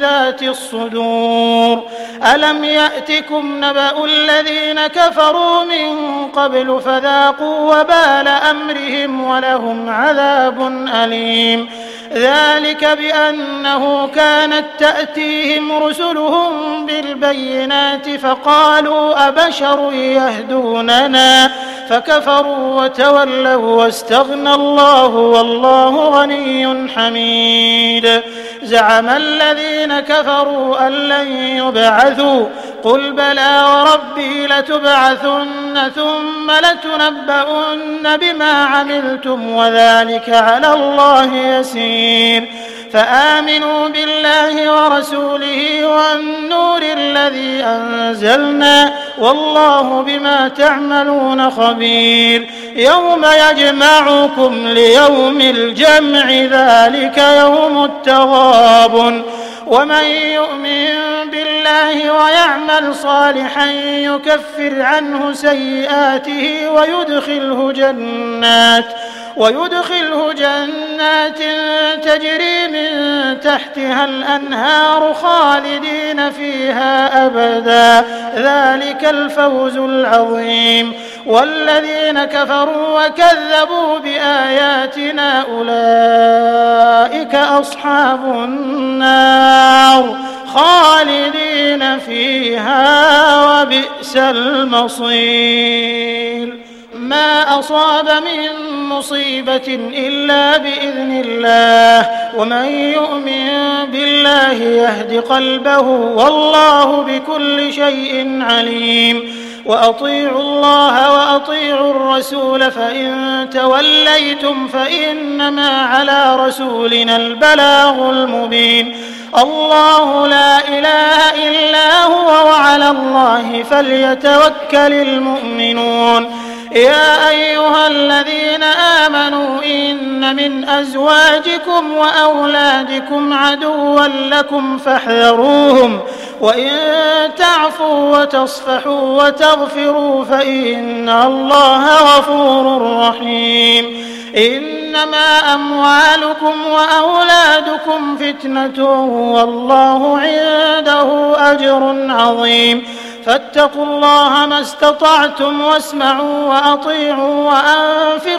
بذات الصدور. ألم يأتكم نبأ الذين كفروا من قبل فذاقوا وبال أمرهم ولهم عذاب أليم. ذلك بأنه كانت تأتيهم رسلهم بالبينات فقالوا أبشر يهدوننا. فكفروا وتولوا واستغنى الله والله غني حميد. زعم الذين كفروا أن لن يبعثوا. قل بلى وربي لتبعثن ثم لتنبؤن بما عملتم وذلك على الله يسير. فآمنوا بالله ورسوله والنور الذي أنزلنا. والله بما تعملون خبير. يوم يجمعكم ليوم الجمع ذلك يوم التغابن. ومن يؤمن بالله ويعمل صالحا يكفر عنه سيئاته ويدخله جنات ويدخله جنات تجري تحتها الأنهار خالدين فيها أبدا. ذلك الفوز العظيم. والذين كفروا وكذبوا بآياتنا أولئك أصحاب النار خالدين فيها وبئس المصير. ما أصاب من مصيبة إلا بإذن الله. ومن يهد قلبه والله بكل شيء عليم. وأطيعوا الله وأطيعوا الرسول فإن توليتم فإنما على رسولنا البلاغ المبين. الله لا إله إلا هو وعلى الله فليتوكل المؤمنون. يا أيها الذين آمنوا ان من أزواجكم وأولادكم عدوا لكم فاحذروهم وإن تعفوا وتصفحوا وتغفروا فإن الله غفور رحيم. إنما أموالكم وأولادكم فتنة والله عنده أجر عظيم. فاتقوا الله ما استطعتم واسمعوا وأطيعوا